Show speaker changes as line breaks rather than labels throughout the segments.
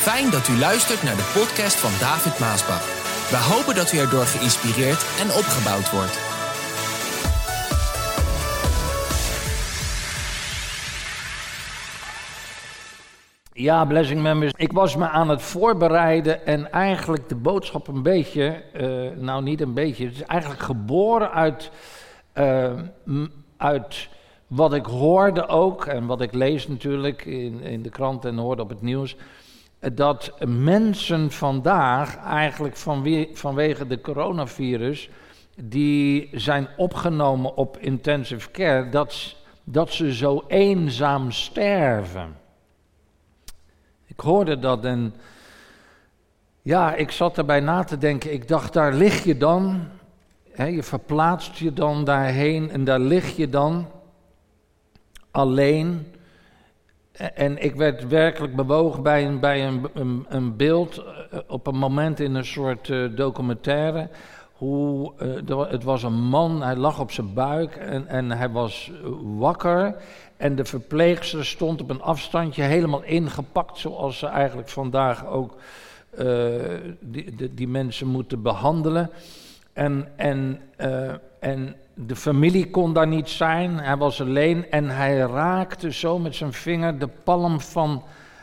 Fijn dat u luistert naar de podcast van David Maasbach. We hopen dat u erdoor geïnspireerd en opgebouwd wordt.
Ja, Blessing Members. Ik was me aan het voorbereiden en eigenlijk de boodschap een beetje, eh, nou niet een beetje, het is eigenlijk geboren uit, eh, uit wat ik hoorde ook en wat ik lees natuurlijk in, in de krant en hoorde op het nieuws. Dat mensen vandaag eigenlijk vanwe- vanwege de coronavirus, die zijn opgenomen op intensive care, dat, dat ze zo eenzaam sterven. Ik hoorde dat en ja, ik zat erbij na te denken. Ik dacht, daar lig je dan. Je verplaatst je dan daarheen en daar lig je dan alleen. En ik werd werkelijk bewogen bij een, bij een, een, een beeld eh, op een moment in een soort eh, documentaire. Hoe, eh, het was een man, hij lag op zijn buik en, en hij was wakker. En de verpleegster stond op een afstandje helemaal ingepakt, zoals ze eigenlijk vandaag ook die, die mensen moeten behandelen. En, en, eh, en de familie kon daar niet zijn, hij was alleen en hij raakte zo met zijn vinger de palm van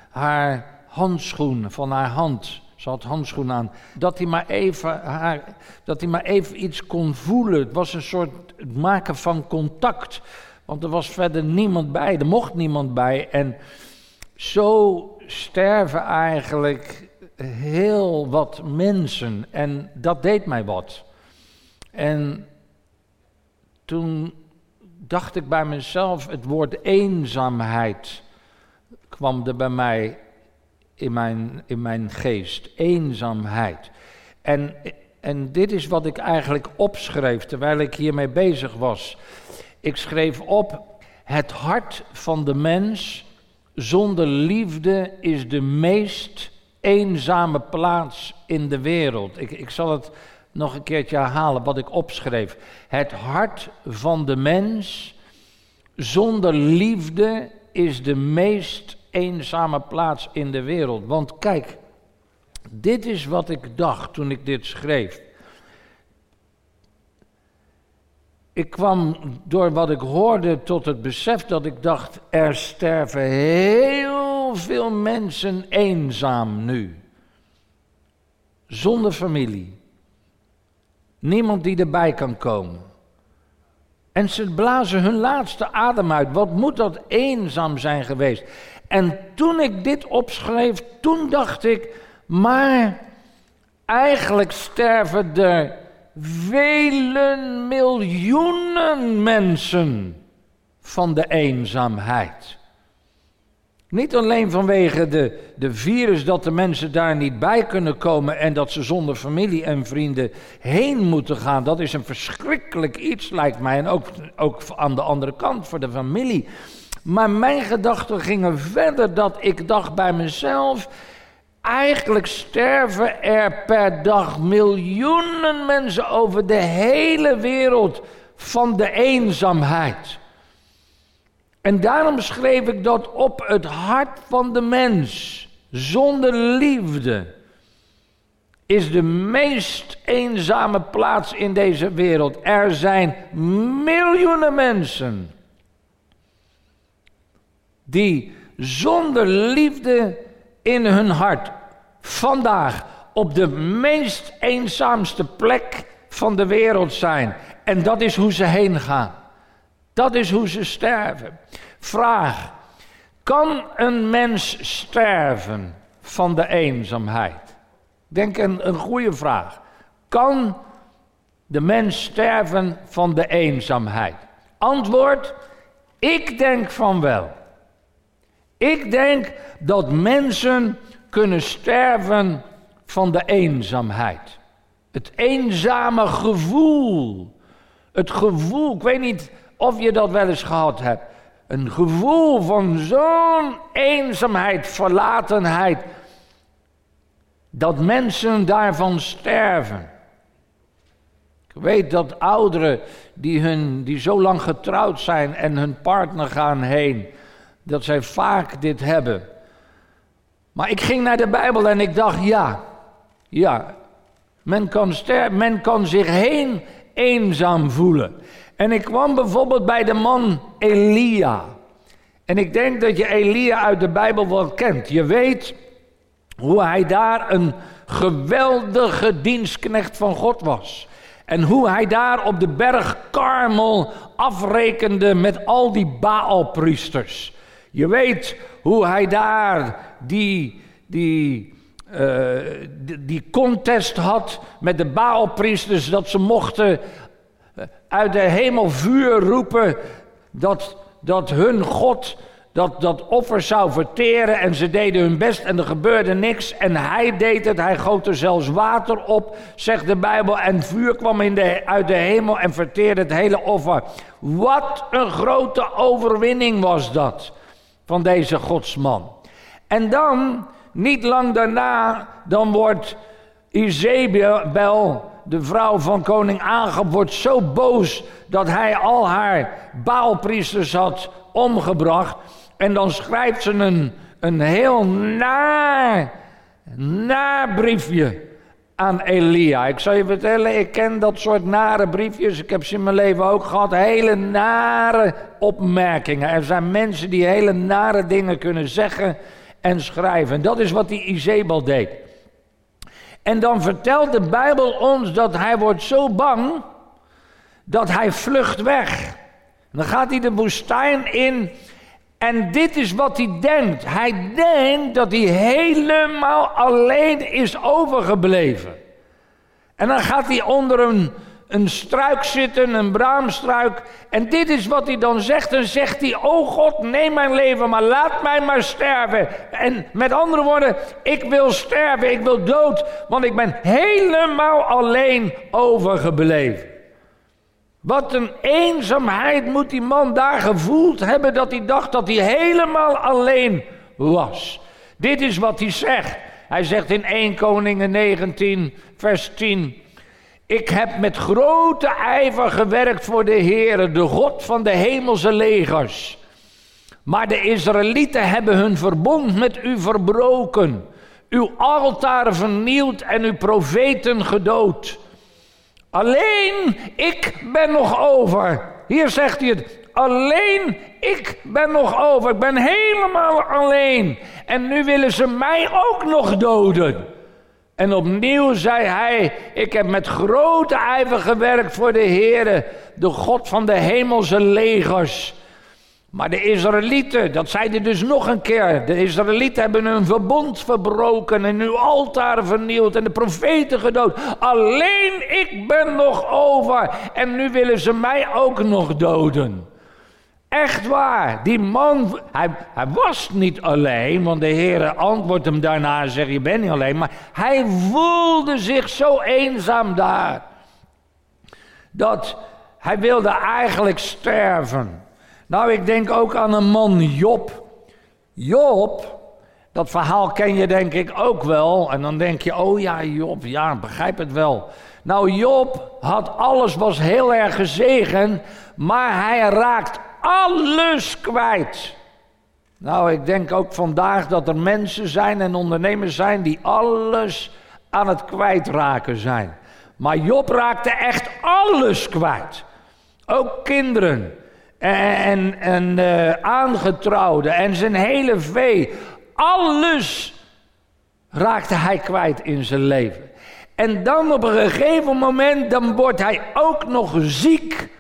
haar handschoen, van haar hand. Ze had handschoen aan. Dat hij, maar even haar, dat hij maar even iets kon voelen. Het was een soort maken van contact. Want er was verder niemand bij, er mocht niemand bij. En zo sterven eigenlijk heel wat mensen. En dat deed mij wat. En toen dacht ik bij mezelf, het woord eenzaamheid kwam er bij mij in mijn, in mijn geest. Eenzaamheid. En, en dit is wat ik eigenlijk opschreef terwijl ik hiermee bezig was. Ik schreef op, het hart van de mens zonder liefde is de meest eenzame plaats in de wereld. Ik, ik zal het nog een keertje herhalen wat ik opschreef. Het hart van de mens zonder liefde is de meest eenzame plaats in de wereld. Want kijk, dit is wat ik dacht toen ik dit schreef. Ik kwam door wat ik hoorde tot het besef dat ik dacht, er sterven heel veel mensen eenzaam nu. Zonder familie. Niemand die erbij kan komen. En ze blazen hun laatste adem uit. Wat moet dat eenzaam zijn geweest? En toen ik dit opschreef, toen dacht ik, maar eigenlijk sterven er vele miljoenen mensen van de eenzaamheid. Niet alleen vanwege de, de virus dat de mensen daar niet bij kunnen komen en dat ze zonder familie en vrienden heen moeten gaan. Dat is een verschrikkelijk iets, lijkt mij. En ook, ook aan de andere kant voor de familie. Maar mijn gedachten gingen verder dat ik dacht bij mezelf. Eigenlijk sterven er per dag miljoenen mensen over de hele wereld van de eenzaamheid. En daarom schreef ik dat op het hart van de mens, zonder liefde, is de meest eenzame plaats in deze wereld. Er zijn miljoenen mensen die zonder liefde in hun hart vandaag op de meest eenzaamste plek van de wereld zijn. En dat is hoe ze heen gaan. Dat is hoe ze sterven. Vraag: kan een mens sterven van de eenzaamheid? Denk een, een goede vraag. Kan de mens sterven van de eenzaamheid? Antwoord: ik denk van wel. Ik denk dat mensen kunnen sterven van de eenzaamheid. Het eenzame gevoel. Het gevoel, ik weet niet of je dat wel eens gehad hebt. Een gevoel van zo'n eenzaamheid, verlatenheid. Dat mensen daarvan sterven. Ik weet dat ouderen die, hun, die zo lang getrouwd zijn en hun partner gaan heen, dat zij vaak dit hebben. Maar ik ging naar de Bijbel en ik dacht, ja, ja, men kan, ster men kan zich heen eenzaam voelen. En ik kwam bijvoorbeeld bij de man Elia. En ik denk dat je Elia uit de Bijbel wel kent. Je weet hoe hij daar een geweldige dienstknecht van God was. En hoe hij daar op de berg Karmel afrekende met al die Baalpriesters. Je weet hoe hij daar die, die, uh, die, contest had met de Baalpriesters. Dat ze mochten eh, uit de hemel vuur roepen dat, dat hun God dat, dat offer zou verteren en ze deden hun best en er gebeurde niks. En hij deed het, hij goot er zelfs water op, zegt de Bijbel. En vuur kwam in de, uit de hemel en verteerde het hele offer. Wat een grote overwinning was dat van deze godsman. En dan, niet lang daarna, dan wordt Izebel, de vrouw van koning Agab, wordt zo boos dat hij al haar baalpriesters had omgebracht. En dan schrijft ze een, een heel naar, naar briefje aan Elia. Ik zal je vertellen, ik ken dat soort nare briefjes. Ik heb ze in mijn leven ook gehad. Hele nare opmerkingen. Er zijn mensen die hele nare dingen kunnen zeggen en schrijven. En dat is wat die Izebel deed. En dan vertelt de Bijbel ons dat hij wordt zo bang dat hij vlucht weg. Dan gaat hij de woestijn in en dit is wat hij denkt. Hij denkt dat hij helemaal alleen is overgebleven. En dan gaat hij onder een, een struik zitten, een braamstruik. En dit is wat hij dan zegt. Dan zegt hij: Oh God, neem mijn leven, maar laat mij maar sterven. En met andere woorden, ik wil sterven, ik wil dood, want ik ben helemaal alleen overgebleven. Wat een eenzaamheid moet die man daar gevoeld hebben dat hij dacht dat hij helemaal alleen was. Dit is wat hij zegt. Hij zegt in 1 Koningen 19, vers 10. Ik heb met grote ijver gewerkt voor de Heere, de God van de hemelse legers. Maar de Israëlieten hebben hun verbond met u verbroken, uw altaren vernield en uw profeten gedood. Alleen ik ben nog over. Hier zegt hij het. Alleen ik ben nog over. Ik ben helemaal alleen. En nu willen ze mij ook nog doden. En opnieuw zei hij: Ik heb met grote ijver gewerkt voor de Heere, de God van de hemelse legers. Maar de Israëlieten, dat zei hij dus nog een keer. De Israëlieten hebben hun verbond verbroken en hun altaar vernield en de profeten gedood. Alleen ik ben nog over en nu willen ze mij ook nog doden. Echt waar, die man, hij, hij was niet alleen, want de Heer antwoordt hem daarna en zegt, je bent niet alleen. Maar hij voelde zich zo eenzaam daar, dat hij wilde eigenlijk sterven. Nou, ik denk ook aan een man, Job. Job, dat verhaal ken je denk ik ook wel. En dan denk je, oh ja, Job, ja, begrijp het wel. Nou, Job had alles, was heel erg gezegend, maar hij raakt alles kwijt. Nou, ik denk ook vandaag dat er mensen zijn en ondernemers zijn die alles aan het kwijtraken zijn. Maar Job raakte echt alles kwijt. Ook kinderen en, en uh, aangetrouwde en zijn hele vee. Alles raakte hij kwijt in zijn leven. En dan op een gegeven moment, dan wordt hij ook nog ziek.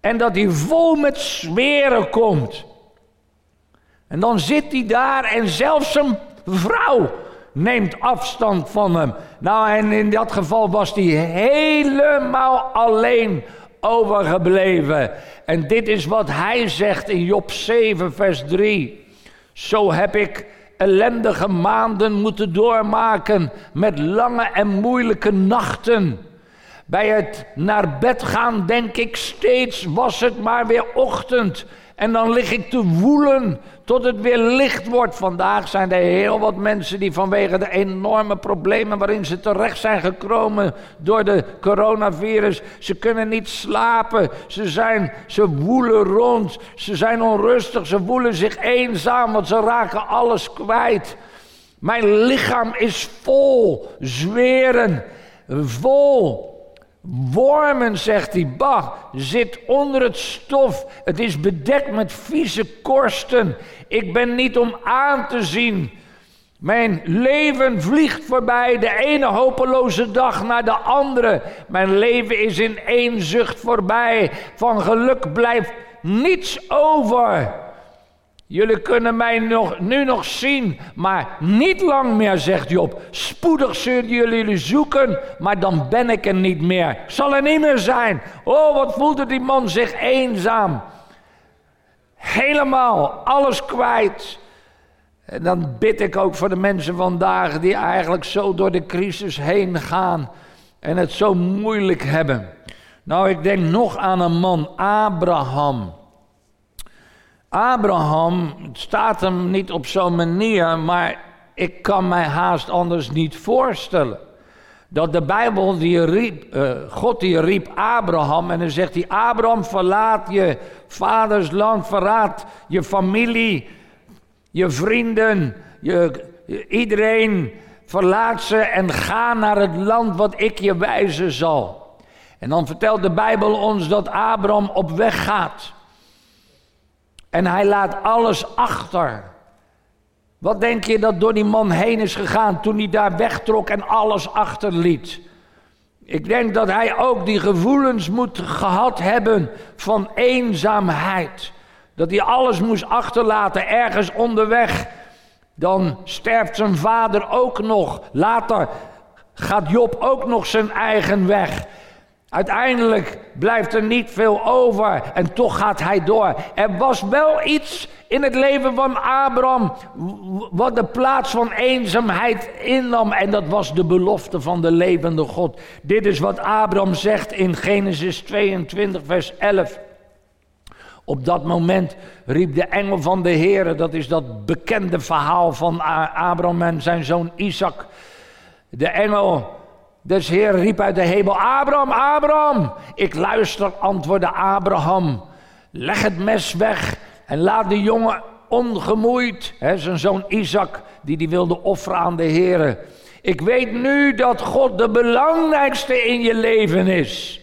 En dat hij vol met zweren komt. En dan zit hij daar en zelfs zijn vrouw neemt afstand van hem. Nou, en in dat geval was hij helemaal alleen overgebleven. En dit is wat hij zegt in Job 7, vers 3. Zo heb ik ellendige maanden moeten doormaken met lange en moeilijke nachten. Bij het naar bed gaan denk ik steeds, was het maar weer ochtend. En dan lig ik te woelen tot het weer licht wordt. Vandaag zijn er heel wat mensen die vanwege de enorme problemen waarin ze terecht zijn gekomen door de coronavirus, ze kunnen niet slapen, ze, zijn, ze woelen rond, ze zijn onrustig, ze voelen zich eenzaam, want ze raken alles kwijt. Mijn lichaam is vol zweren, vol wormen, zegt hij. Bah, zit onder het stof. Het is bedekt met vieze korsten. Ik ben niet om aan te zien. Mijn leven vliegt voorbij, de ene hopeloze dag naar de andere. Mijn leven is in één zucht voorbij. Van geluk blijft niets over. Jullie kunnen mij nog, nu nog zien, maar niet lang meer, zegt Job. Spoedig zullen jullie zoeken, maar dan ben ik er niet meer. Zal er niet meer zijn. Oh, wat voelde die man zich eenzaam. Helemaal, alles kwijt. En dan bid ik ook voor de mensen vandaag die eigenlijk zo door de crisis heen gaan en het zo moeilijk hebben. Nou, ik denk nog aan een man, Abraham. Abraham, staat hem niet op zo'n manier, maar ik kan mij haast anders niet voorstellen. Dat de Bijbel, die riep, uh, God die riep Abraham en dan zegt hij, Abraham verlaat je vaders land, verlaat je familie, je vrienden, je, iedereen, verlaat ze en ga naar het land wat ik je wijzen zal. En dan vertelt de Bijbel ons dat Abraham op weg gaat. En hij laat alles achter. Wat denk je dat door die man heen is gegaan toen hij daar wegtrok en alles achterliet? Ik denk dat hij ook die gevoelens moet gehad hebben van eenzaamheid. Dat hij alles moest achterlaten ergens onderweg. Dan sterft zijn vader ook nog. Later gaat Job ook nog zijn eigen weg. Uiteindelijk blijft er niet veel over en toch gaat hij door. Er was wel iets in het leven van Abraham wat de plaats van eenzaamheid innam en dat was de belofte van de levende God. Dit is wat Abraham zegt in Genesis 22 vers 11. Op dat moment riep de engel van de Heer, dat is dat bekende verhaal van Abraham en zijn zoon Isaac. De engel des Heer riep uit de hemel, Abraham, Abraham. Ik luister, antwoordde Abraham. Leg het mes weg en laat de jongen ongemoeid, hè, zijn zoon Isaac, die die wilde offeren aan de Heer. Ik weet nu dat God de belangrijkste in je leven is.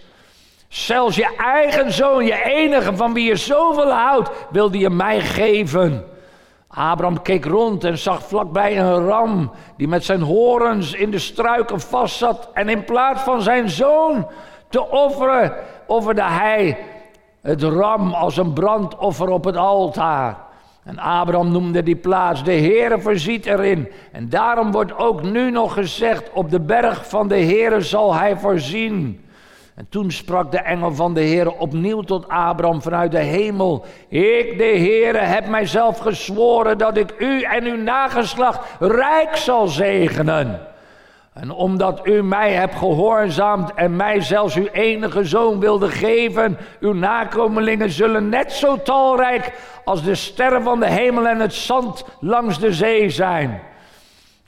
Zelfs je eigen zoon, je enige van wie je zoveel houdt, wilde je mij geven. Abraham keek rond en zag vlakbij een ram die met zijn horens in de struiken vastzat. En in plaats van zijn zoon te offeren, offerde hij het ram als een brandoffer op het altaar. En Abraham noemde die plaats, de Heere voorziet erin. En daarom wordt ook nu nog gezegd, op de berg van de Heere zal hij voorzien. En toen sprak de engel van de Heer opnieuw tot Abraham vanuit de hemel. Ik, de Heere, heb mijzelf gezworen dat ik u en uw nageslacht rijk zal zegenen. En omdat u mij hebt gehoorzaamd en mij zelfs uw enige zoon wilde geven, uw nakomelingen zullen net zo talrijk als de sterren van de hemel en het zand langs de zee zijn.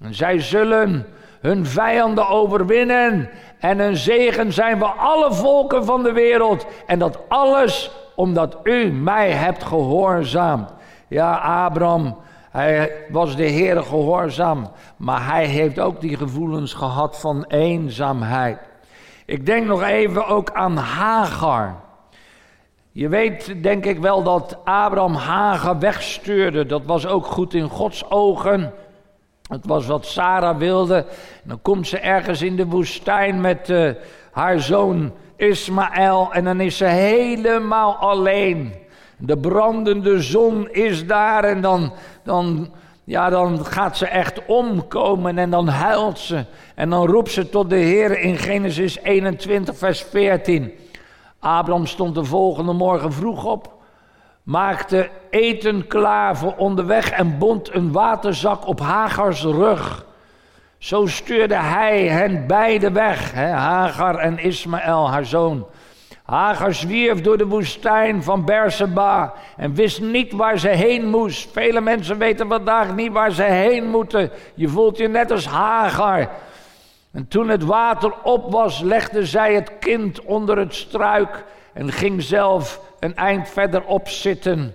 En zij zullen hun vijanden overwinnen en een zegen zijn voor alle volken van de wereld. En dat alles omdat u mij hebt gehoorzaamd. Ja, Abraham, hij was de Heer gehoorzaam, maar hij heeft ook die gevoelens gehad van eenzaamheid. Ik denk nog even ook aan Hagar. Je weet denk ik wel dat Abraham Hagar wegstuurde. Dat was ook goed in Gods ogen. Het was wat Sarah wilde. dan komt ze ergens in de woestijn met uh, haar zoon Ismaël. En dan is ze helemaal alleen. De brandende zon is daar en dan, dan, ja, dan gaat ze echt omkomen en dan huilt ze. En dan roept ze tot de Heer in Genesis 21, vers 14. Abraham stond de volgende morgen vroeg op maakte eten klaar voor onderweg en bond een waterzak op Hagars rug. Zo stuurde hij hen beide weg, Hagar en Ismaël, haar zoon. Hagar zwierf door de woestijn van Berseba en wist niet waar ze heen moest. Vele mensen weten vandaag niet waar ze heen moeten. Je voelt je net als Hagar. En toen het water op was, legde zij het kind onder het struik en ging zelf een eind verderop zitten.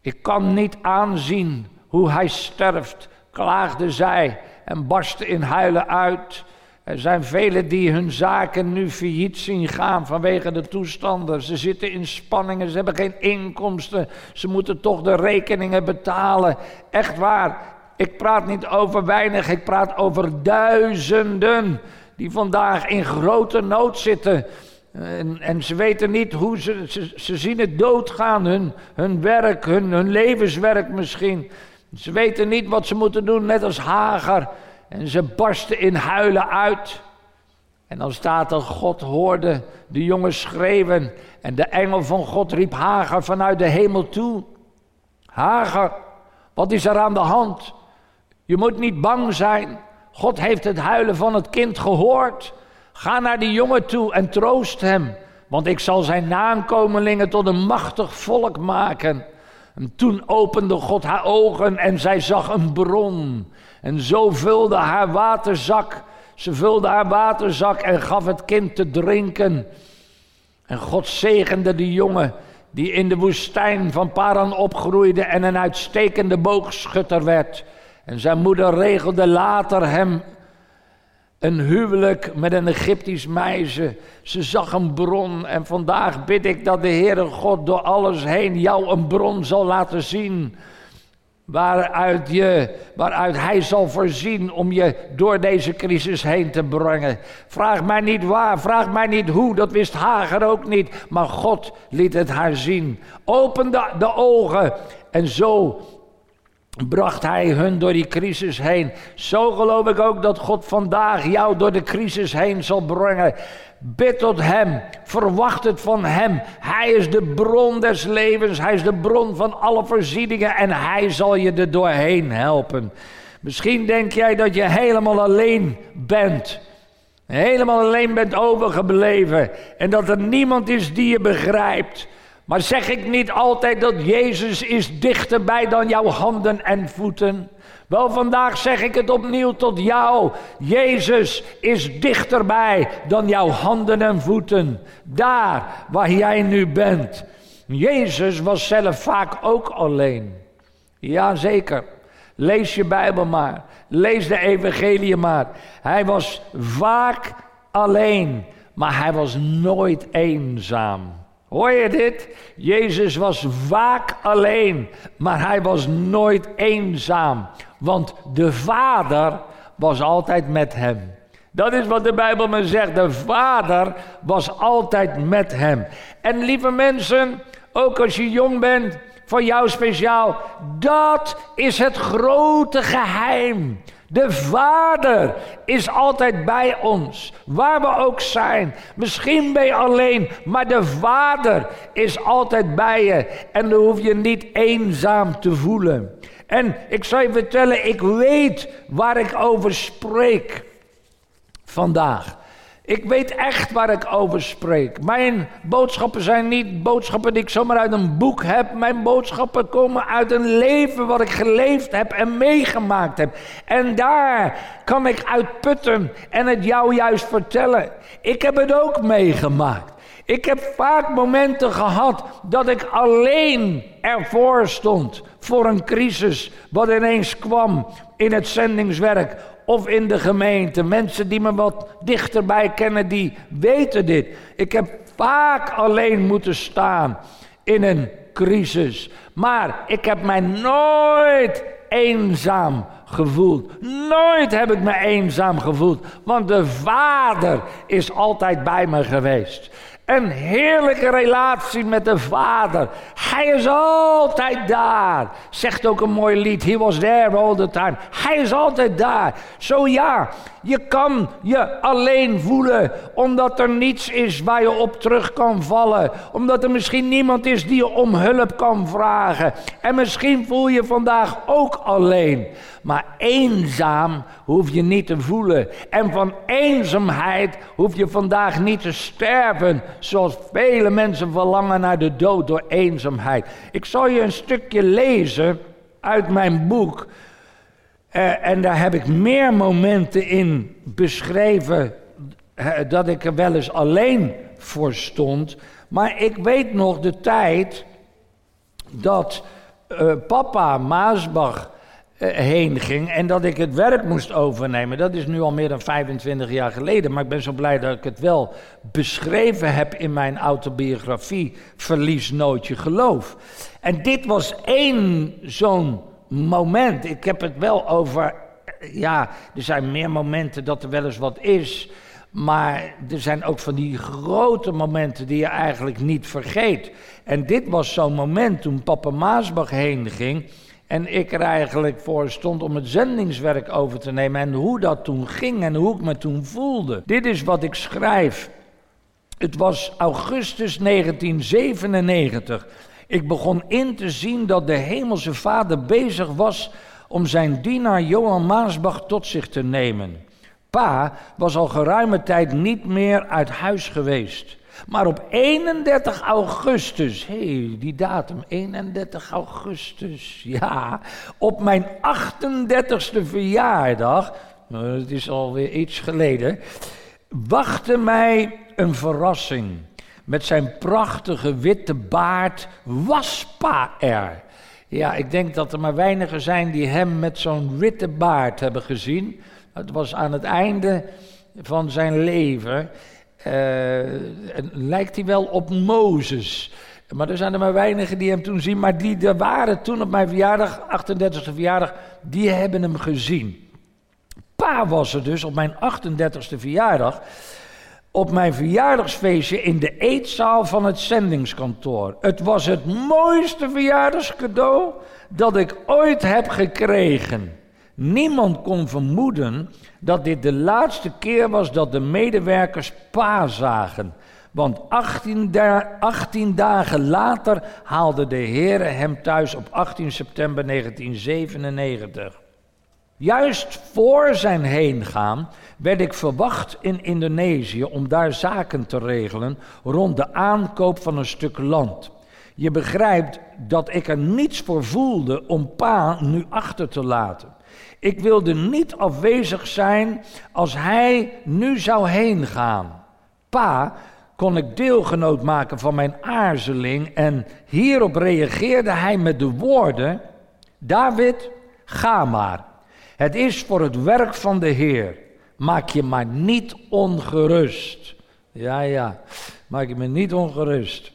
Ik kan niet aanzien hoe hij sterft. klaagde zij en barstte in huilen uit. Er zijn velen die hun zaken nu failliet zien gaan vanwege de toestanden. Ze zitten in spanningen, ze hebben geen inkomsten. Ze moeten toch de rekeningen betalen. Echt waar, ik praat niet over weinig, ik praat over duizenden die vandaag in grote nood zitten. En, en, ze weten niet hoe ze, ze, zien het doodgaan, hun, hun werk, hun, hun levenswerk misschien. Ze weten niet wat ze moeten doen, net als Hager. En ze barsten in huilen uit. En dan staat er, God hoorde de jongen schreeuwen. En de engel van God riep Hager vanuit de hemel toe. Hager, wat is er aan de hand? Je moet niet bang zijn. God heeft het huilen van het kind gehoord. Ga naar die jongen toe en troost hem. Want ik zal zijn naamkomelingen tot een machtig volk maken. En toen opende God haar ogen en zij zag een bron. En zo vulde haar waterzak. Ze vulde haar waterzak en gaf het kind te drinken. En God zegende de jongen die in de woestijn van Paran opgroeide en een uitstekende boogschutter werd. En zijn moeder regelde later hem een huwelijk met een Egyptisch meisje. Ze zag een bron en vandaag bid ik dat de Heere God door alles heen jou een bron zal laten zien. Waaruit, je, waaruit Hij zal voorzien om je door deze crisis heen te brengen. Vraag mij niet waar, vraag mij niet hoe, dat wist Hager ook niet. Maar God liet het haar zien. Open de, de ogen en zo bracht hij hun door die crisis heen. Zo geloof ik ook dat God vandaag jou door de crisis heen zal brengen. Bid tot Hem, verwacht het van Hem. Hij is de bron des levens, Hij is de bron van alle voorzieningen en Hij zal je er doorheen helpen. Misschien denk jij dat je helemaal alleen bent. Helemaal alleen bent overgebleven en dat er niemand is die je begrijpt. Maar zeg ik niet altijd dat Jezus is dichterbij dan jouw handen en voeten? Wel, vandaag zeg ik het opnieuw tot jou. Jezus is dichterbij dan jouw handen en voeten. Daar waar jij nu bent. Jezus was zelf vaak ook alleen. Jazeker. Lees je Bijbel maar. Lees de Evangelie maar. Hij was vaak alleen, maar hij was nooit eenzaam. Hoor je dit? Jezus was vaak alleen, maar hij was nooit eenzaam, want de Vader was altijd met hem. Dat is wat de Bijbel me zegt. De Vader was altijd met hem. En lieve mensen, ook als je jong bent, voor jou speciaal, dat is het grote geheim. De Vader is altijd bij ons, waar we ook zijn. Misschien ben je alleen, maar de Vader is altijd bij je. En dan hoef je niet eenzaam te voelen. En ik zal je vertellen, ik weet waar ik over spreek vandaag. Ik weet echt waar ik over spreek. Mijn boodschappen zijn niet boodschappen die ik zomaar uit een boek heb. Mijn boodschappen komen uit een leven wat ik geleefd heb en meegemaakt heb. En daar kan ik uitputten en het jou juist vertellen. Ik heb het ook meegemaakt. Ik heb vaak momenten gehad dat ik alleen ervoor stond voor een crisis wat ineens kwam in het zendingswerk of in de gemeente. Mensen die me wat dichterbij kennen, die weten dit. Ik heb vaak alleen moeten staan in een crisis. Maar ik heb mij nooit eenzaam gevoeld. Nooit heb ik me eenzaam gevoeld, want de Vader is altijd bij me geweest. Een heerlijke relatie met de Vader. Hij is altijd daar. Zegt ook een mooi lied. He was there all the time. Hij is altijd daar. Zo ja, je kan je alleen voelen omdat er niets is waar je op terug kan vallen. Omdat er misschien niemand is die je om hulp kan vragen. En misschien voel je vandaag ook alleen. Maar eenzaam hoef je niet te voelen. En van eenzaamheid hoef je vandaag niet te sterven. Zoals vele mensen verlangen naar de dood door eenzaamheid. Ik zal je een stukje lezen uit mijn boek. Uh, en daar heb ik meer momenten in beschreven dat ik er wel eens alleen voor stond. Maar ik weet nog de tijd dat uh, papa Maasbach eh, heen ging en dat ik het werk moest overnemen. Dat is nu al meer dan 25 jaar geleden, maar ik ben zo blij dat ik het wel beschreven heb in mijn autobiografie Verlies nooit je geloof. En dit was één zo'n moment. Ik heb het wel over, ja, er zijn meer momenten dat er wel eens wat is. Maar er zijn ook van die grote momenten die je eigenlijk niet vergeet. En dit was zo'n moment toen Papa Maasbach heen ging. En ik er eigenlijk voor stond om het zendingswerk over te nemen. En hoe dat toen ging en hoe ik me toen voelde. Dit is wat ik schrijf. Het was augustus 1997. Ik begon in te zien dat de Hemelse Vader bezig was om zijn dienaar Johan Maasbach tot zich te nemen. Pa was al geruime tijd niet meer uit huis geweest. Maar op 31 augustus, hé, hey, die datum, 31 augustus, ja, op mijn 38ste verjaardag, nou, het is alweer iets geleden, wachtte mij een verrassing. Met zijn prachtige witte baard was pa er. Ja, ik denk dat er maar weinigen zijn die hem met zo'n witte baard hebben gezien. Het was aan het einde van zijn leven. Uh, lijkt hij wel op Mozes. Maar er zijn er maar weinigen die hem toen zien. Maar die er waren toen op mijn verjaardag, 38e verjaardag, die hebben hem gezien. Pa was er dus op mijn 38e verjaardag. Op mijn verjaardagsfeestje in de eetzaal van het zendingskantoor. Het was het mooiste verjaardagscadeau dat ik ooit heb gekregen. Niemand kon vermoeden dat dit de laatste keer was dat de medewerkers pa zagen. Want 18, 18 dagen later haalde de Heer hem thuis op 18 september 1997. Juist voor zijn heengaan werd ik verwacht in Indonesië om daar zaken te regelen rond de aankoop van een stuk land. Je begrijpt dat ik er niets voor voelde om pa nu achter te laten. Ik wilde niet afwezig zijn als hij nu zou heen gaan. Pa kon ik deelgenoot maken van mijn aarzeling en hierop reageerde hij met de woorden: David, ga maar. Het is voor het werk van de Heer. Maak je maar niet ongerust. Ja, ja, maak je me niet ongerust.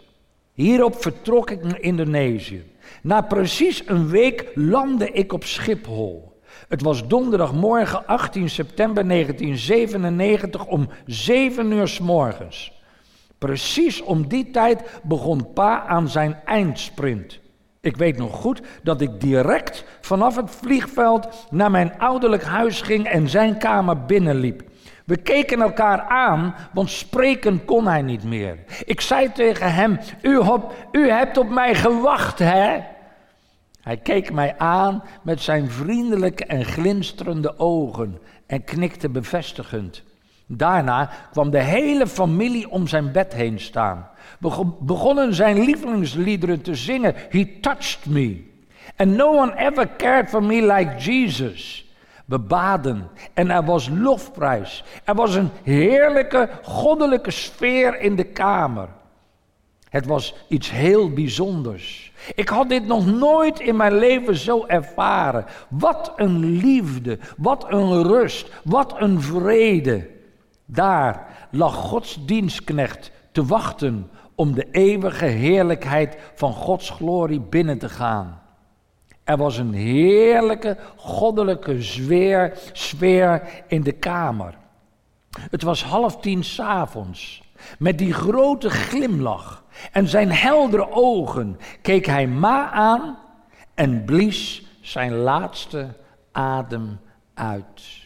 Hierop vertrok ik naar Indonesië. Na precies een week landde ik op Schiphol. Het was donderdagmorgen 18 september 1997 om 7 uur s morgens. Precies om die tijd begon pa aan zijn eindsprint. Ik weet nog goed dat ik direct vanaf het vliegveld naar mijn ouderlijk huis ging en zijn kamer binnenliep. We keken elkaar aan, want spreken kon hij niet meer. Ik zei tegen hem: U, u hebt op mij gewacht, hè? Hij keek mij aan met zijn vriendelijke en glinsterende ogen en knikte bevestigend. Daarna kwam de hele familie om zijn bed heen staan. Begonnen zijn lievelingsliederen te zingen. He touched me. And no one ever cared for me like Jesus. We baden en er was lofprijs. Er was een heerlijke goddelijke sfeer in de kamer. Het was iets heel bijzonders. Ik had dit nog nooit in mijn leven zo ervaren. Wat een liefde, wat een rust, wat een vrede. Daar lag Gods dienstknecht te wachten om de eeuwige heerlijkheid van Gods glorie binnen te gaan. Er was een heerlijke goddelijke zweer, sfeer in de kamer. Het was half tien s'avonds. Met die grote glimlach en zijn heldere ogen keek hij Ma aan en blies zijn laatste adem uit.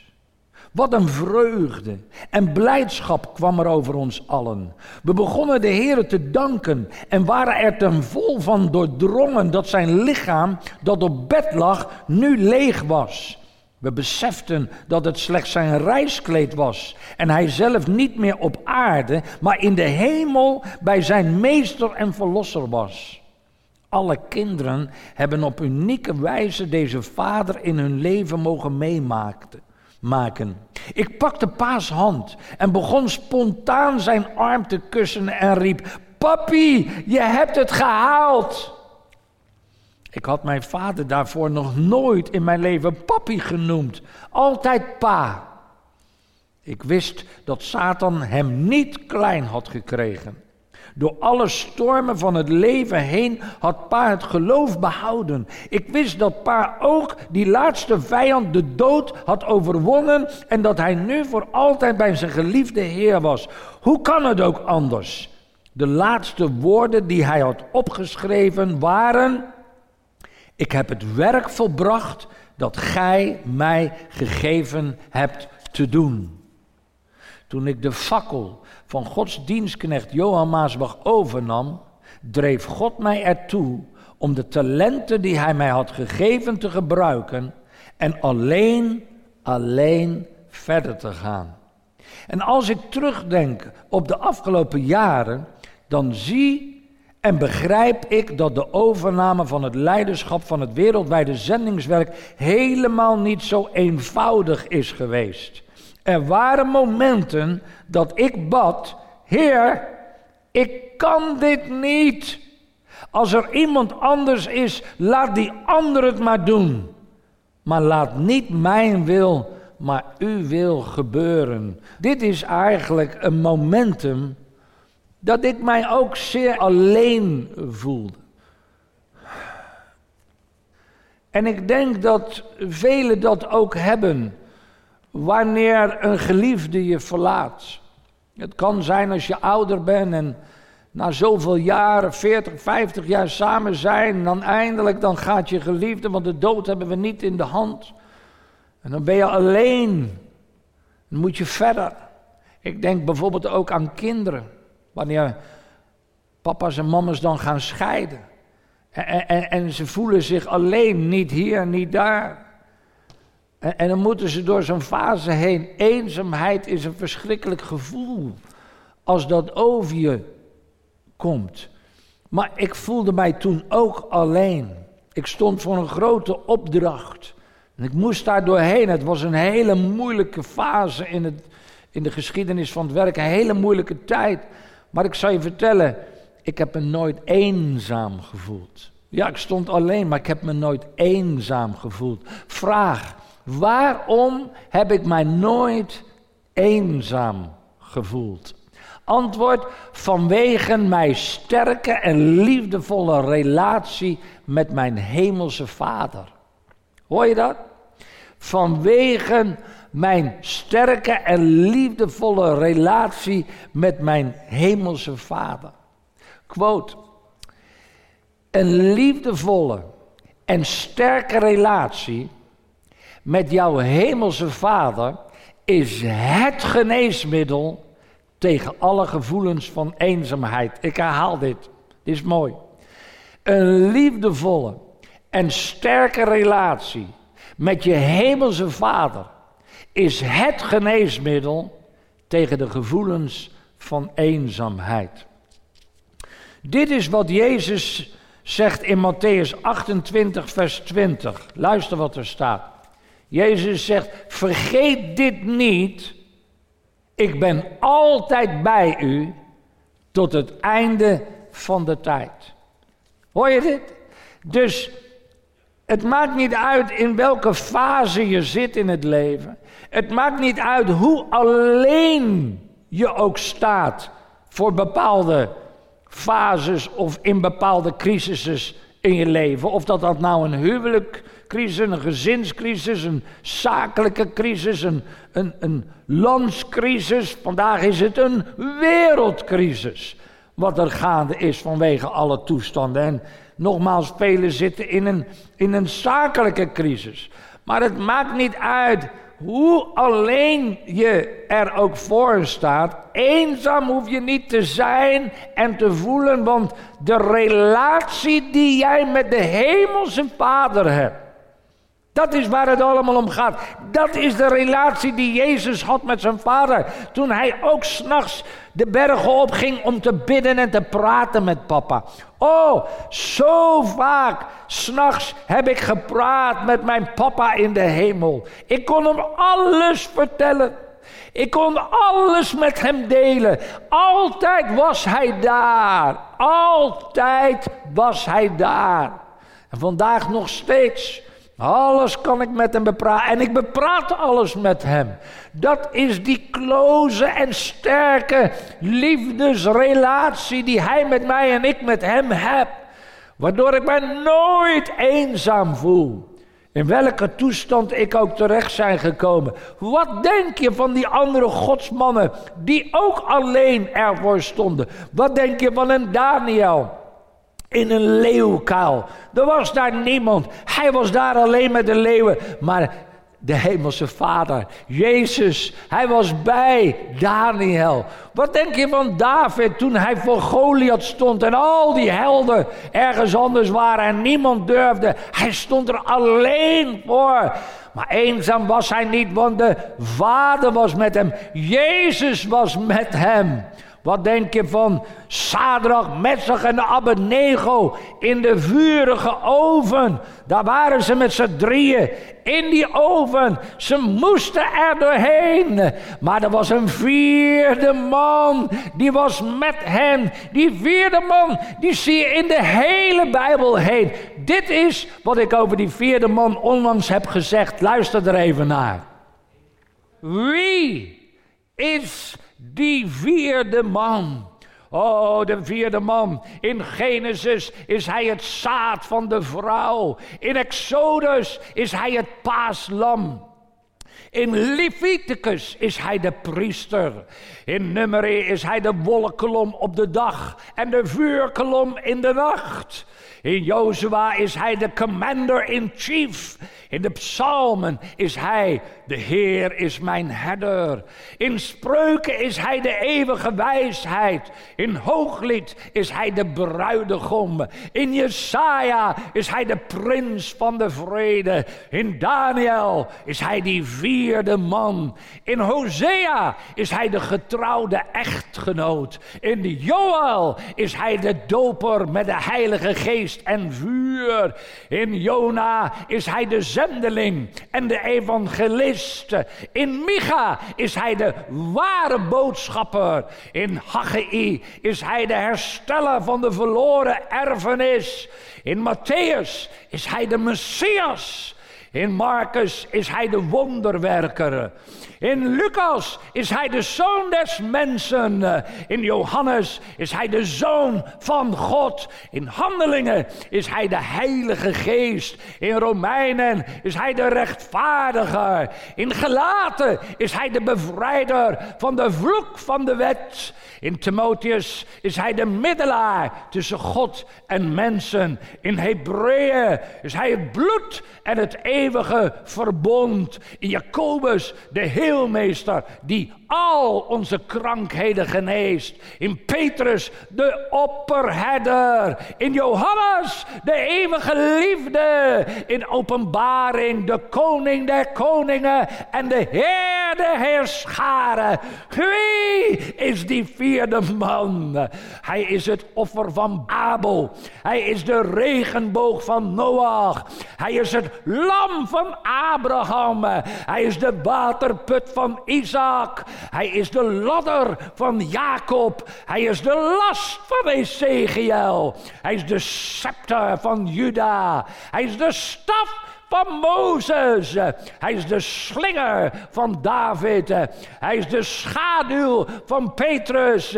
Wat een vreugde en blijdschap kwam er over ons allen. We begonnen de Heer te danken en waren er ten vol van doordrongen dat zijn lichaam, dat op bed lag, nu leeg was. We beseften dat het slechts zijn reiskleed was en hij zelf niet meer op aarde, maar in de hemel bij zijn meester en verlosser was. Alle kinderen hebben op unieke wijze deze vader in hun leven mogen meemaken. Ik pakte pa's hand en begon spontaan zijn arm te kussen en riep: Papi, je hebt het gehaald. Ik had mijn vader daarvoor nog nooit in mijn leven papi genoemd. Altijd pa. Ik wist dat Satan hem niet klein had gekregen. Door alle stormen van het leven heen had pa het geloof behouden. Ik wist dat pa ook die laatste vijand, de dood, had overwonnen en dat hij nu voor altijd bij zijn geliefde Heer was. Hoe kan het ook anders? De laatste woorden die hij had opgeschreven waren: Ik heb het werk volbracht dat gij mij gegeven hebt te doen. Toen ik de fakkel van Gods dienstknecht Johan Maasbach overnam, dreef God mij ertoe om de talenten die hij mij had gegeven te gebruiken en alleen, alleen verder te gaan. En als ik terugdenk op de afgelopen jaren, dan zie en begrijp ik dat de overname van het leiderschap van het wereldwijde zendingswerk helemaal niet zo eenvoudig is geweest. Er waren momenten dat ik bad, Heer, ik kan dit niet. Als er iemand anders is, laat die ander het maar doen. Maar laat niet mijn wil, maar uw wil gebeuren. Dit is eigenlijk een momentum dat ik mij ook zeer alleen voelde. En ik denk dat velen dat ook hebben wanneer een geliefde je verlaat. Het kan zijn als je ouder bent en na zoveel jaren, 40, 50 jaar samen zijn, dan eindelijk dan gaat je geliefde, want de dood hebben we niet in de hand. En dan ben je alleen. Dan moet je verder. Ik denk bijvoorbeeld ook aan kinderen. Wanneer papa's en mama's dan gaan scheiden. En, en, en ze voelen zich alleen, niet hier, niet daar. En, en dan moeten ze door zo'n fase heen. Eenzaamheid is een verschrikkelijk gevoel als dat over je komt. Maar ik voelde mij toen ook alleen. Ik stond voor een grote opdracht. En ik moest daar doorheen. Het was een hele moeilijke fase in, het, in de geschiedenis van het werk. Een hele moeilijke tijd. Maar ik zal je vertellen, ik heb me nooit eenzaam gevoeld. Ja, ik stond alleen, maar ik heb me nooit eenzaam gevoeld. Vraag, Waarom heb ik mij nooit eenzaam gevoeld? Antwoord: vanwege mijn sterke en liefdevolle relatie met mijn hemelse Vader. Hoor je dat? Vanwege mijn sterke en liefdevolle relatie met mijn hemelse Vader. Quote: Een liefdevolle en sterke relatie met jouw hemelse Vader is het geneesmiddel tegen alle gevoelens van eenzaamheid. Ik herhaal dit. Dit is mooi. Een liefdevolle en sterke relatie met je hemelse Vader is het geneesmiddel tegen de gevoelens van eenzaamheid. Dit is wat Jezus zegt in Matthäus 28, vers 20. Luister wat er staat. Jezus zegt: Vergeet dit niet. Ik ben altijd bij u tot het einde van de tijd. Hoor je dit? Dus het maakt niet uit in welke fase je zit in het leven. Het maakt niet uit hoe alleen je ook staat voor bepaalde fases of in bepaalde crisissen in je leven. Of dat dat nou een huwelijk crisis, een gezinscrisis, een zakelijke crisis, een, een, een landscrisis. Vandaag is het een wereldcrisis. Wat er gaande is vanwege alle toestanden. En nogmaals, velen zitten in een, in een zakelijke crisis. Maar het maakt niet uit hoe alleen je er ook voor staat, eenzaam hoef je niet te zijn en te voelen, want de relatie die jij met de hemelse Vader hebt, dat is waar het allemaal om gaat. Dat is de relatie die Jezus had met zijn vader. Toen hij ook s'nachts de bergen opging om te bidden en te praten met papa. Oh, zo vaak s'nachts heb ik gepraat met mijn papa in de hemel. Ik kon hem alles vertellen. Ik kon alles met hem delen. Altijd was hij daar. Altijd was hij daar. En vandaag nog steeds. Alles kan ik met hem bepraten. En ik bepraat alles met hem. Dat is die close en sterke liefdesrelatie die hij met mij en ik met hem heb. Waardoor ik mij nooit eenzaam voel. In welke toestand ik ook terecht zijn gekomen. Wat denk je van die andere godsmannen die ook alleen ervoor stonden? Wat denk je van een Daniel? In een leeuwkuil. Er was daar niemand. Hij was daar alleen met de leeuwen. Maar de hemelse vader, Jezus, hij was bij Daniel. Wat denk je van David toen hij voor Goliath stond en al die helden ergens anders waren en niemand durfde? Hij stond er alleen voor. Maar eenzaam was hij niet, want de Vader was met hem. Jezus was met hem. Wat denk je van Sadrach, Messach en Abednego in de vurige oven? Daar waren ze met z'n drieën in die oven. Ze moesten er doorheen. Maar er was een vierde man, die was met hen. Die vierde man, die zie je in de hele Bijbel heen. Dit is wat ik over die vierde man onlangs heb gezegd. Luister er even naar. Wie is die vierde man. Oh, de vierde man. In Genesis is hij het zaad van de vrouw. In Exodus is hij het paaslam. In Leviticus is hij de priester. In Numeri is hij de wolkolom op de dag en de vuurkolom in de nacht. In Jozua is hij de commander-in-chief. In de psalmen is hij, de Heer is mijn herder. In spreuken is hij de eeuwige wijsheid. In hooglied is hij de bruidegom. In Jesaja is hij de prins van de vrede. In Daniel is hij die vierde man. In Hosea is hij de getrouwde echtgenoot. In Joel is hij de doper met de heilige geest en vuur. In Jona is hij de zendeling en de evangelist. In Micha is hij de ware boodschapper. In Haggai is hij de hersteller van de verloren erfenis. In Matthäus is hij de Messias. In Marcus is hij de wonderwerker. In Lucas is hij de zoon des mensen. In Johannes is hij de zoon van God. In Handelingen is hij de Heilige Geest. In Romeinen is hij de rechtvaardiger. In Gelaten is hij de bevrijder van de vloek van de wet. In Timotheus is hij de middelaar tussen God en mensen. In Hebreeën is hij het bloed en het eeuwige verbond. In Jacobus de heelmeester die al onze krankheden geneest. In Petrus de opperherder. In Johannes de eeuwige liefde. In openbaring de koning der koningen en de heer der heerscharen. Wie is die vierde man? Hij is het offer van Abel. Hij is de regenboog van Noach. Hij is het lam van Abraham. Hij is de waterput van Isaac. Hij is de ladder van Jacob. Hij is de last van Ezekiel. Hij is de scepter van Juda. Hij is de staf van Mozes. Hij is de slinger van David. Hij is de schaduw van Petrus.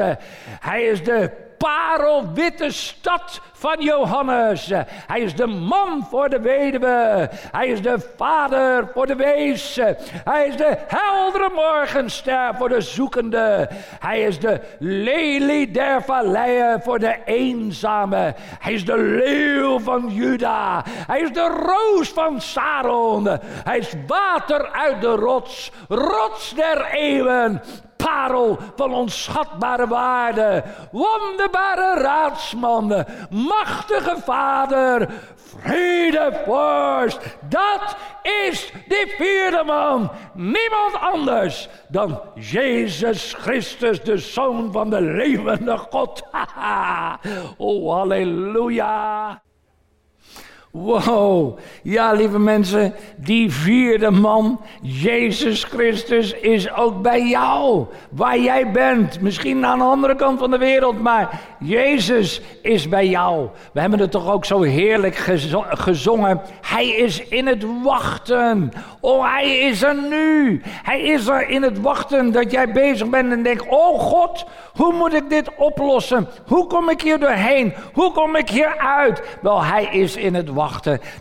Hij is de parelwitte stad van Johannes. Hij is de man voor de weduwe. Hij is de vader voor de wees. Hij is de heldere morgenster voor de zoekende. Hij is de lelie der valleien voor de eenzame. Hij is de leeuw van Juda. Hij is de roos van Saron. Hij is water uit de rots, rots der eeuwen parel van onschatbare waarde. Wonderbare raadsman, machtige vader, vredevorst. Dat is de vierde man. Niemand anders dan Jezus Christus, de Zoon van de levende God. oh, halleluja. Wow, ja lieve mensen, die vierde man, Jezus Christus, is ook bij jou, waar jij bent. Misschien aan de andere kant van de wereld, maar Jezus is bij jou. We hebben het toch ook zo heerlijk gezongen. Hij is in het wachten. Oh, hij is er nu. Hij is er in het wachten dat jij bezig bent en denkt, oh God, hoe moet ik dit oplossen? Hoe kom ik hier doorheen? Hoe kom ik hier uit? Wel, hij is in het wachten.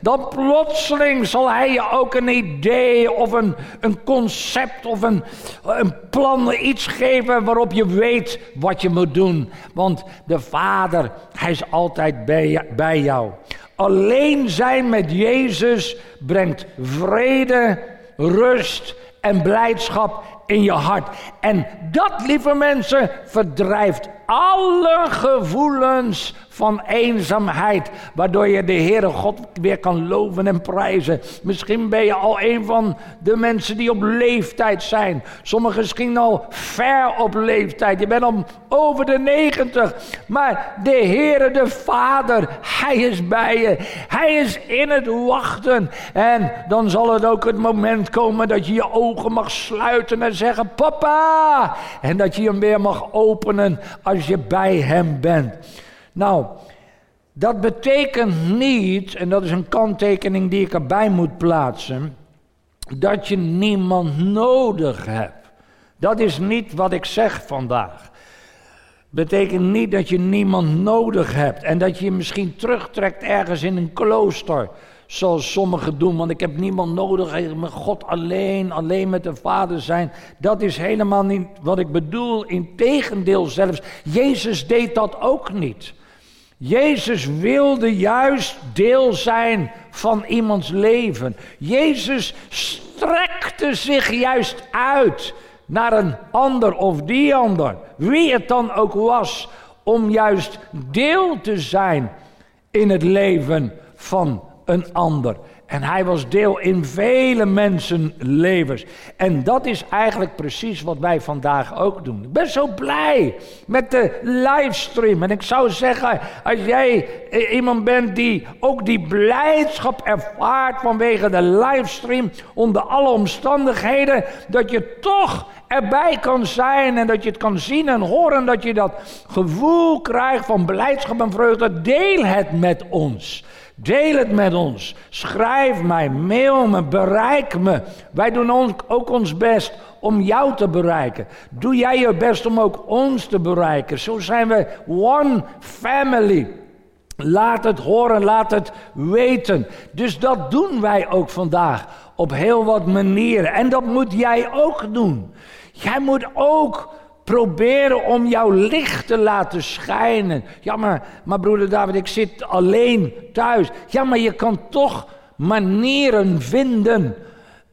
Dan plotseling zal hij je ook een idee of een, een concept of een, een plan, iets geven waarop je weet wat je moet doen. Want de Vader, hij is altijd bij, bij jou. Alleen zijn met Jezus brengt vrede, rust en blijdschap in je hart. En dat, lieve mensen, verdrijft alle gevoelens van eenzaamheid, waardoor je de Heere God weer kan loven en prijzen. Misschien ben je al een van de mensen die op leeftijd zijn. Sommigen misschien al ver op leeftijd. Je bent al over de negentig. Maar de Heere, de Vader, Hij is bij je. Hij is in het wachten. En dan zal het ook het moment komen dat je je ogen mag sluiten en zeggen, papa. En dat je hem weer mag openen als je bij hem bent. Nou, dat betekent niet, en dat is een kanttekening die ik erbij moet plaatsen, dat je niemand nodig hebt. Dat is niet wat ik zeg vandaag. Betekent niet dat je niemand nodig hebt en dat je je misschien terugtrekt ergens in een klooster, zoals sommigen doen, want ik heb niemand nodig, met God alleen, alleen met de Vader zijn. Dat is helemaal niet wat ik bedoel, integendeel zelfs. Jezus deed dat ook niet. Jezus wilde juist deel zijn van iemands leven. Jezus strekte zich juist uit naar een ander of die ander, wie het dan ook was, om juist deel te zijn in het leven van een ander. En hij was deel in vele mensenlevens. En dat is eigenlijk precies wat wij vandaag ook doen. Ik ben zo blij met de livestream. En ik zou zeggen, als jij iemand bent die ook die blijdschap ervaart vanwege de livestream, onder alle omstandigheden, dat je toch erbij kan zijn en dat je het kan zien en horen, dat je dat gevoel krijgt van blijdschap en vreugde, deel het met ons. Deel het met ons. Schrijf mij, mail me, bereik me. Wij doen ook ons best om jou te bereiken. Doe jij je best om ook ons te bereiken. Zo zijn we one family. Laat het horen, laat het weten. Dus dat doen wij ook vandaag op heel wat manieren. En dat moet jij ook doen. Jij moet ook proberen om jouw licht te laten schijnen. Ja, maar, maar broeder David, ik zit alleen thuis. Ja, maar je kan toch manieren vinden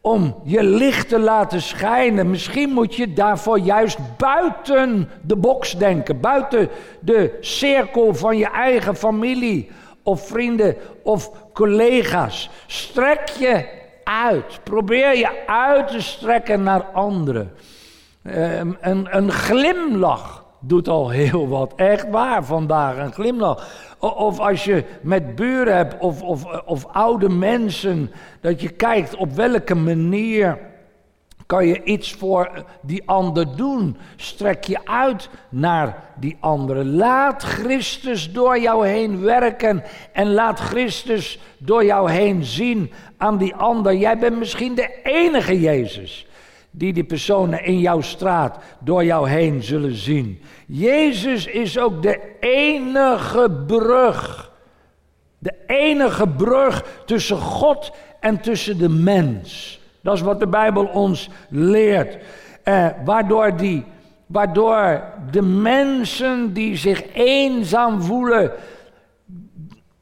om je licht te laten schijnen. Misschien moet je daarvoor juist buiten de box denken, buiten de cirkel van je eigen familie of vrienden of collega's. Strek je uit. Probeer je uit te strekken naar anderen. Ehm, een, een glimlach doet al heel wat. Echt waar vandaag, een glimlach. Of als je met buren hebt of, of, of oude mensen, dat je kijkt op welke manier kan je iets voor die ander doen. Strek je uit naar die andere. Laat Christus door jou heen werken en laat Christus door jou heen zien aan die ander. Jij bent misschien de enige Jezus die die personen in jouw straat door jou heen zullen zien. Jezus is ook de enige brug. De enige brug tussen God en tussen de mens. Dat is wat de Bijbel ons leert. Eh, waardoor, die, waardoor de mensen die zich eenzaam voelen,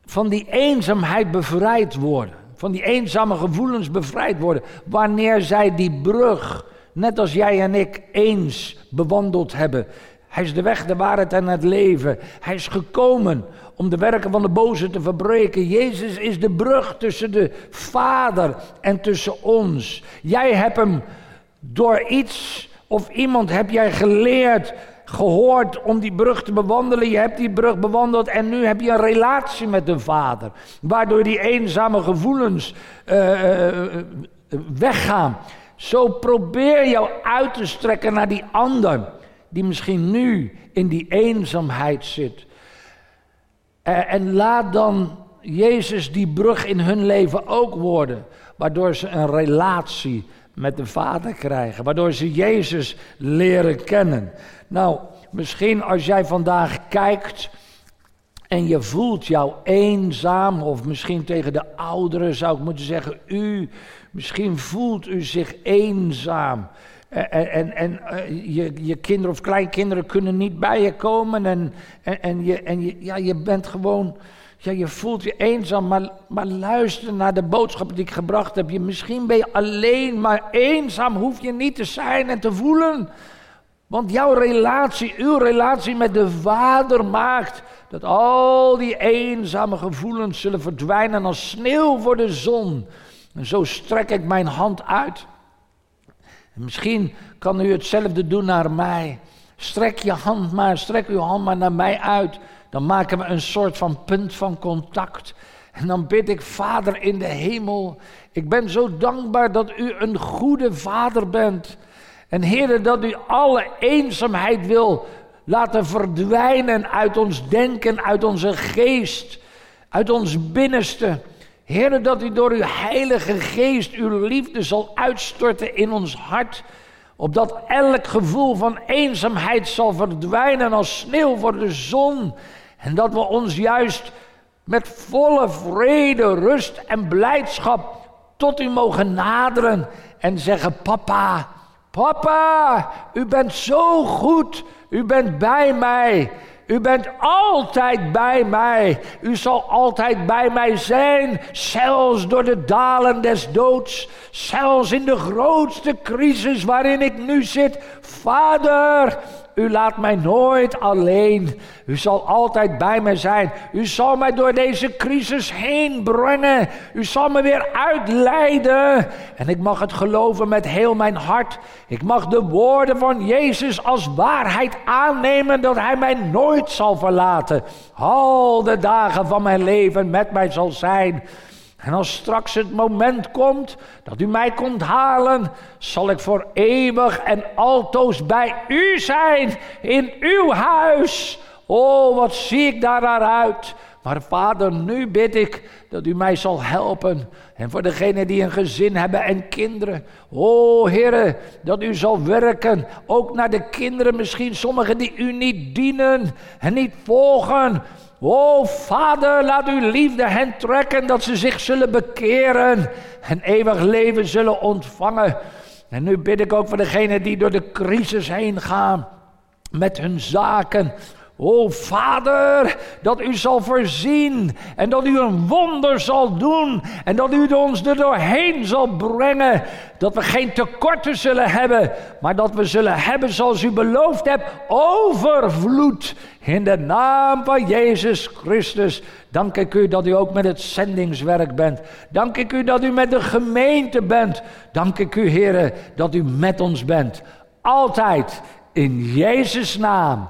van die eenzaamheid bevrijd worden van die eenzame gevoelens bevrijd worden. Wanneer zij die brug, net als jij en ik, eens bewandeld hebben. Hij is de weg, de waarheid en het leven. Hij is gekomen om de werken van de boze te verbreken. Jezus is de brug tussen de Vader en tussen ons. Jij hebt hem door iets of iemand heb jij geleerd gehoord om die brug te bewandelen. Je hebt die brug bewandeld en nu heb je een relatie met de Vader. Waardoor die eenzame gevoelens uh, weggaan. Zo probeer jou uit te strekken naar die ander. Die misschien nu in die eenzaamheid zit. en laat dan Jezus die brug in hun leven ook worden. Waardoor ze een relatie met de Vader krijgen. Waardoor ze Jezus leren kennen. Nou, misschien als jij vandaag kijkt en je voelt jou eenzaam, of misschien tegen de ouderen zou ik moeten zeggen, u, misschien voelt u zich eenzaam. En, en, en eh, je, je kinderen of kleinkinderen kunnen niet bij je komen en, en, en, je, en je, ja, je bent gewoon ja, je voelt je eenzaam, maar, maar luister naar de boodschap die ik gebracht heb. Je, misschien ben je alleen, maar eenzaam hoef je niet te zijn en te voelen. Want jouw relatie, uw relatie met de Vader maakt dat al die eenzame gevoelens zullen verdwijnen als sneeuw voor de zon. En zo strek ik mijn hand uit. En misschien kan u hetzelfde doen naar mij. Strek je hand maar, strek uw hand maar naar mij uit. Dan maken we een soort van punt van contact. En dan bid ik, Vader in de hemel, ik ben zo dankbaar dat u een goede Vader bent. En Heer, dat u alle eenzaamheid wil laten verdwijnen uit ons denken, uit onze geest, uit ons binnenste. Heer, dat u door uw Heilige Geest uw liefde zal uitstorten in ons hart opdat elk gevoel van eenzaamheid zal verdwijnen als sneeuw voor de zon. En dat we ons juist met volle vrede, rust en blijdschap tot u mogen naderen en zeggen: Papa, papa, u bent zo goed, u bent bij mij. U bent altijd bij mij. U zal altijd bij mij zijn, zelfs door de dalen des doods, zelfs in de grootste crisis waarin ik nu zit. Vader, u laat mij nooit alleen. U zal altijd bij mij zijn. U zal mij door deze crisis heen brengen. U zal me weer uitleiden. En ik mag het geloven met heel mijn hart. Ik mag de woorden van Jezus als waarheid aannemen dat Hij mij nooit zal verlaten. Al de dagen van mijn leven met mij zal zijn. En als straks het moment komt dat u mij komt halen, zal ik voor eeuwig en altoos bij u zijn, in uw huis. Oh, wat zie ik daar naar uit. Maar vader, nu bid ik dat u mij zal helpen. En voor degenen die een gezin hebben en kinderen. Oh Heere, dat u zal werken. Ook naar de kinderen misschien, sommigen die u niet dienen en niet volgen. O Vader, laat uw liefde hen trekken dat ze zich zullen bekeren en eeuwig leven zullen ontvangen. En nu bid ik ook voor degenen die door de crisis heen gaan met hun zaken. O Vader, dat u zal voorzien en dat u een wonder zal doen en dat u ons er doorheen zal brengen. Dat we geen tekorten zullen hebben, maar dat we zullen hebben zoals u beloofd hebt, overvloed. In de naam van Jezus Christus. Dank ik u dat u ook met het zendingswerk bent. Dank ik u dat u met de gemeente bent. Dank ik u, Heer, dat u met ons bent. Altijd in Jezus' naam.